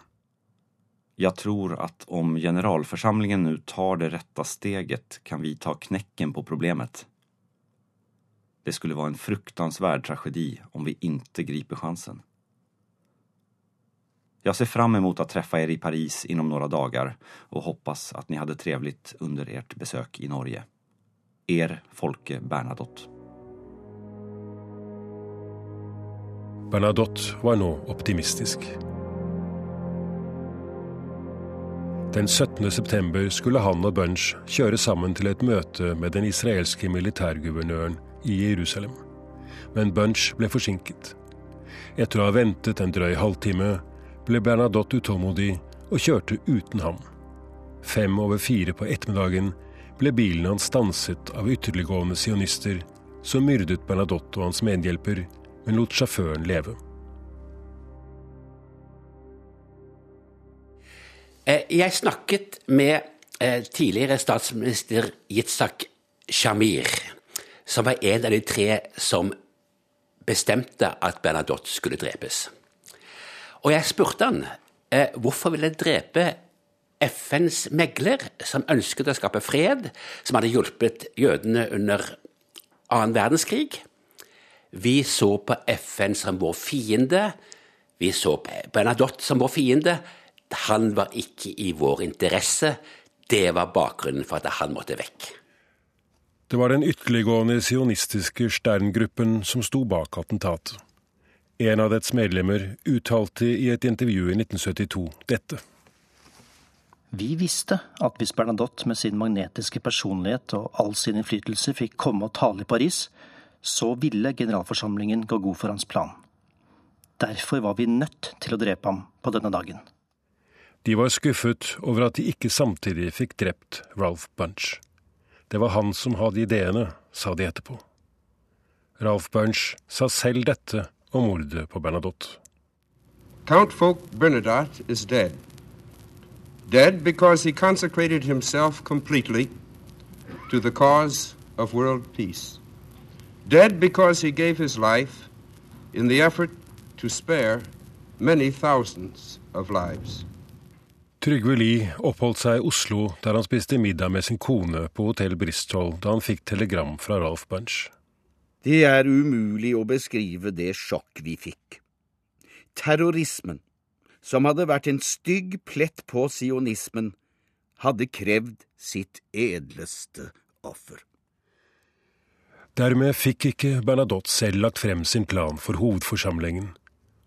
Jeg tror at om generalforsamlingen nå tar det rette steget, kan vi ta knekken på problemet. Det skulle være en fruktansvärd tragedi om vi ikke griper sjansen. Jeg ser fram emot å treffe er i Paris inom noen dager og hoppas at ni hadde trevligt under ert besøk i Norge. Er Folke Bernadotte. Bernadotte var nå optimistisk. Den 17. september skulle han og Bunch kjøre sammen til et møte med den israelske militærguvernøren i Jerusalem. Men Bunch ble forsinket. Etter å ha ventet en drøy halvtime ble Bernadotte utålmodig og kjørte uten ham. Fem over fire på ettermiddagen ble bilen hans stanset av ytterliggående sionister som myrdet Bernadotte og hans medhjelper, men lot sjåføren leve. Eh, jeg snakket med eh, tidligere statsminister Yitzhak Shamir, som var en av de tre som bestemte at Bernadotte skulle drepes. Og jeg spurte han eh, hvorfor ville jeg drepe FNs megler, som ønsket å skape fred, som hadde hjulpet jødene under annen verdenskrig. Vi så på FN som vår fiende. Vi så på Bernadotte som vår fiende. Han var ikke i vår interesse. Det var bakgrunnen for at han måtte vekk. Det var den ytterliggående sionistiske Stern-gruppen som sto bak attentatet. En av dets medlemmer uttalte i et intervju i 1972 dette. Vi visste at hvis Bernadotte med sin magnetiske personlighet og all sin innflytelse fikk komme og tale i Paris, så ville generalforsamlingen gå god for hans plan. Derfor var vi nødt til å drepe ham på denne dagen. De var skuffet over at de ikke samtidig fikk drept Ralph Bunch. Det var han som hadde ideene, sa de etterpå. Ralph Bunch sa selv dette og mordet på Bernadotte. Count Folk Bernadotte is dead. Dead because he consecrated himself completely to the cause of world peace. Dead because he gave his life in the effort to spare many thousands of lives. Trygve Lie oppholdt seg i Oslo, der han spiste middag med sin kone på hotell Bristol da han fikk telegram fra Ralph Bunch. Det er umulig å beskrive det sjokk vi fikk. Terrorismen, som hadde vært en stygg plett på sionismen, hadde krevd sitt edleste offer. Dermed fikk ikke Bernadotte selv lagt frem sin plan for hovedforsamlingen,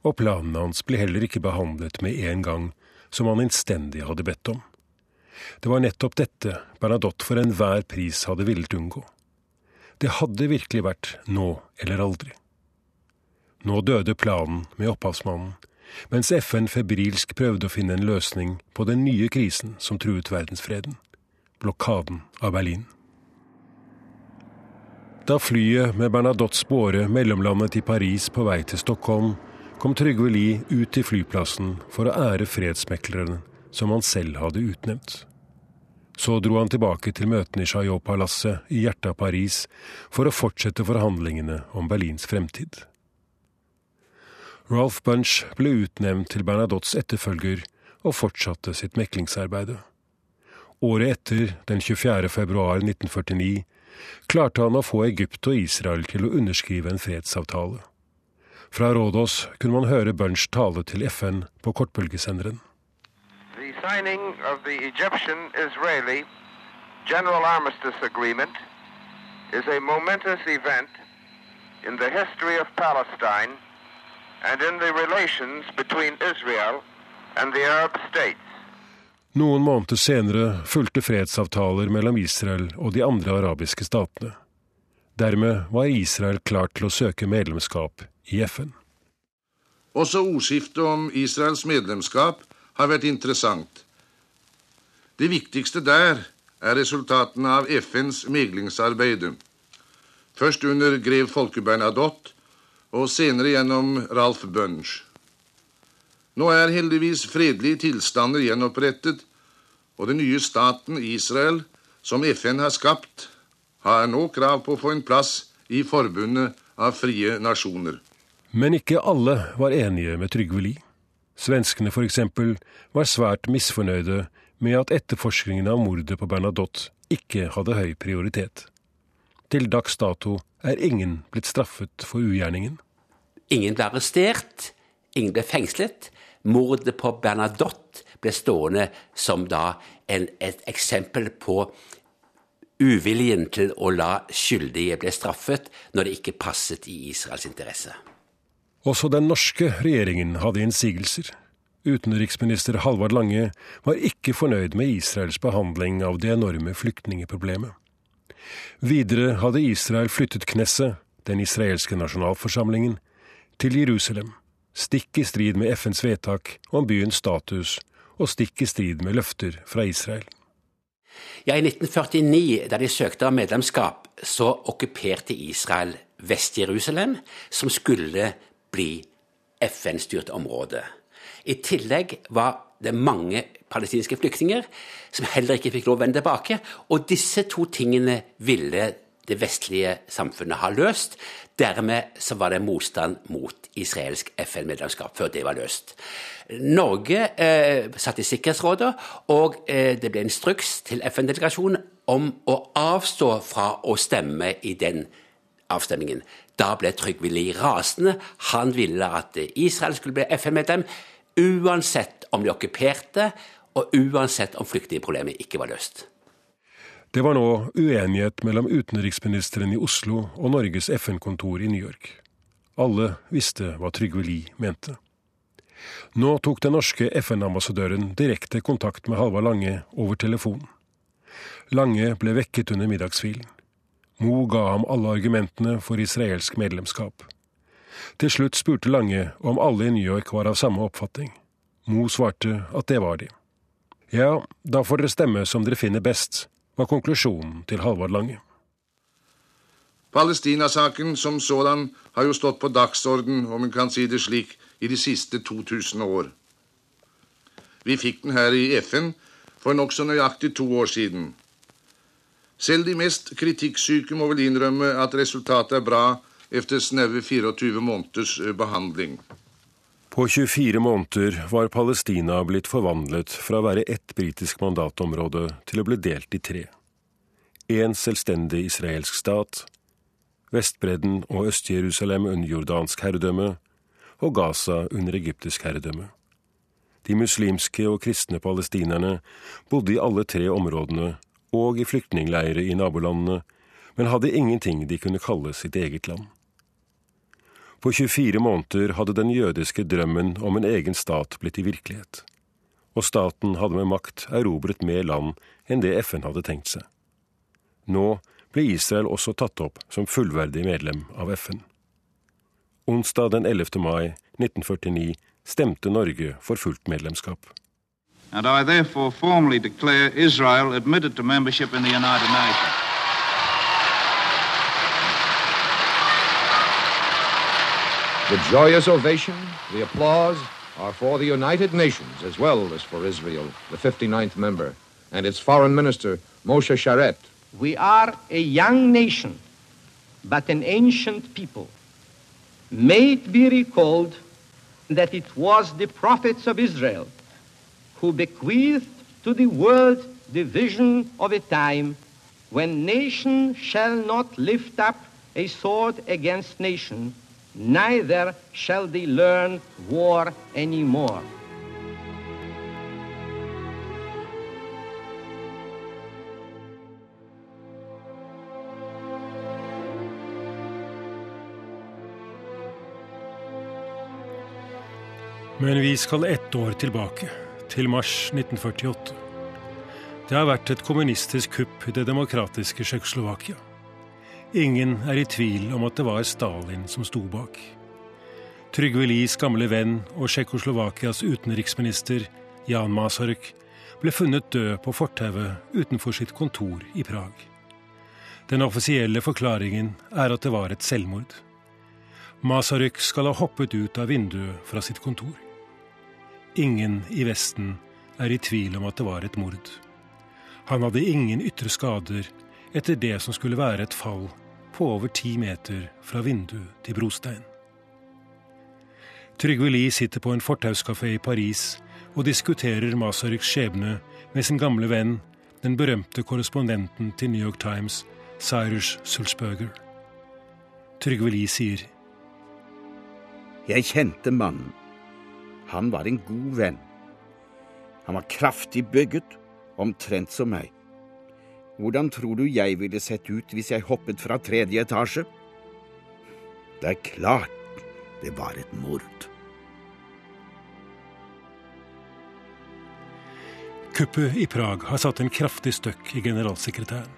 og planene hans ble heller ikke behandlet med en gang, som han innstendig hadde bedt om. Det var nettopp dette Bernadotte for enhver pris hadde villet unngå. Det hadde virkelig vært nå eller aldri. Nå døde planen med opphavsmannen, mens FN febrilsk prøvde å finne en løsning på den nye krisen som truet verdensfreden blokaden av Berlin. Da flyet med Bernadottes båre mellomlandet i Paris på vei til Stockholm, kom Trygve Lie ut til flyplassen for å ære fredsmekleren som han selv hadde utnevnt. Så dro han tilbake til møtene i Chaillot-palasset i hjertet av Paris for å fortsette forhandlingene om Berlins fremtid. Ralph Bunch ble utnevnt til Bernadottes etterfølger og fortsatte sitt meklingsarbeid. Året etter, den 24. februar 1949, klarte han å få Egypt og Israel til å underskrive en fredsavtale. Fra Rådås kunne man høre Bunch tale til FN på kortbølgesenderen. The signing of the Egyptian-Israeli General Armistice Agreement is a momentous event in the history of Palestine and in the relations between Israel and the Arab states. Noen måneder senere fulgte fredsavtaler mellom Israel og de andre arabiske statene. Dermed var Israel klar til å søke medlemskap i FN. Også ordskiftet om Israels medlemskap har vært interessant. Det viktigste der er resultatene av FNs meglingsarbeid. Først under grev Folke Bernadotte, og senere gjennom Ralph Bunch. Nå er heldigvis fredelige tilstander gjenopprettet, og den nye staten Israel, som FN har skapt, har nå krav på å få en plass i forbundet av frie nasjoner. Men ikke alle var enige med Trygve Lie. Svenskene f.eks. var svært misfornøyde med at etterforskningen av mordet på Bernadotte ikke hadde høy prioritet. Til dags dato er ingen blitt straffet for ugjerningen. Ingen ble arrestert, ingen ble fengslet, mordet på Bernadotte ble stående som da en, et eksempel på uviljen til å la skyldige bli straffet når det ikke passet i Israels interesse. Også den norske regjeringen hadde innsigelser. Utenriksminister Halvard Lange var ikke fornøyd med Israels behandling av det enorme flyktningeproblemet. Videre hadde Israel flyttet Knesset, den israelske nasjonalforsamlingen, til Jerusalem stikk i strid med FNs vedtak om byens status og stikk i strid med løfter fra Israel. Ja, I 1949, da de søkte om medlemskap, så okkuperte Israel Vest-Jerusalem, som skulle bli FN-styrt område. I tillegg var det mange palestinske flyktninger som heller ikke fikk lov å vende tilbake. Og disse to tingene ville det vestlige samfunnet ha løst. Dermed så var det motstand mot israelsk FN-medlemskap før det var løst. Norge eh, satt i Sikkerhetsrådet, og eh, det ble instruks til FN-delegasjonen om å avstå fra å stemme i den avstemningen. Da ble Trygve Lie rasende. Han ville at Israel skulle bli FN-medlem, uansett om de okkuperte, og uansett om flyktningproblemet ikke var løst. Det var nå uenighet mellom utenriksministeren i Oslo og Norges FN-kontor i New York. Alle visste hva Trygve Lie mente. Nå tok den norske FN-ambassadøren direkte kontakt med Halvard Lange over telefonen. Lange ble vekket under middagshvilen. Mo ga ham alle argumentene for israelsk medlemskap. Til slutt spurte Lange om alle i New York var av samme oppfatning. Mo svarte at det var de. Ja, da får dere stemme som dere finner best, var konklusjonen til Halvard Lange. Palestinasaken som sådan har jo stått på dagsorden, om en kan si det slik, i de siste 2000 år. Vi fikk den her i FN for nokså nøyaktig to år siden. Selv de mest kritikksyke må vel innrømme at resultatet er bra etter snaue 24 måneders eh, behandling. På 24 måneder var Palestina blitt forvandlet fra å være ett britisk mandatområde til å bli delt i tre. En selvstendig israelsk stat, Vestbredden og Øst-Jerusalem under jordansk herredømme og Gaza under egyptisk herredømme. De muslimske og kristne palestinerne bodde i alle tre områdene og i flyktningleirer i nabolandene, men hadde ingenting de kunne kalle sitt eget land. På 24 måneder hadde den jødiske drømmen om en egen stat blitt i virkelighet, og staten hadde med makt erobret mer land enn det FN hadde tenkt seg. Nå ble Israel også tatt opp som fullverdig medlem av FN. Onsdag den 11. mai 1949 stemte Norge for fullt medlemskap. And I therefore formally declare Israel admitted to membership in the United Nations. The joyous ovation, the applause, are for the United Nations as well as for Israel, the 59th member, and its foreign minister, Moshe Sharet. We are a young nation, but an ancient people. May it be recalled that it was the prophets of Israel who bequeathed to the world the vision of a time when nation shall not lift up a sword against nation, neither shall they learn war anymore. Men vi skal ett år tilbake, til mars 1948. Det har vært et kommunistisk kupp i det demokratiske Tsjekkoslovakia. Ingen er i tvil om at det var Stalin som sto bak. Trygve Lies gamle venn og Tsjekkoslovakias utenriksminister Jan Masaryk ble funnet død på fortauet utenfor sitt kontor i Prag. Den offisielle forklaringen er at det var et selvmord. Masaryk skal ha hoppet ut av vinduet fra sitt kontor. Ingen i Vesten er i tvil om at det var et mord. Han hadde ingen ytre skader etter det som skulle være et fall på over ti meter fra vindu til brostein. Trygve Lie sitter på en fortauskafé i Paris og diskuterer Masaryks skjebne med sin gamle venn, den berømte korrespondenten til New York Times, Cyrus Sulzberger. Trygve Lie sier Jeg kjente mannen. Han var en god venn. Han var kraftig bygget, omtrent som meg. Hvordan tror du jeg ville sett ut hvis jeg hoppet fra tredje etasje? Det er klart det var et mord. Kuppet i Prag har satt en kraftig støkk i generalsekretæren.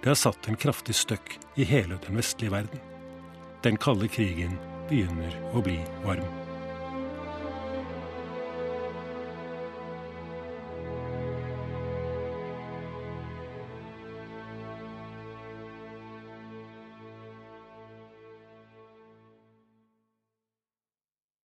Det har satt en kraftig støkk i hele den vestlige verden. Den kalde krigen begynner å bli varm.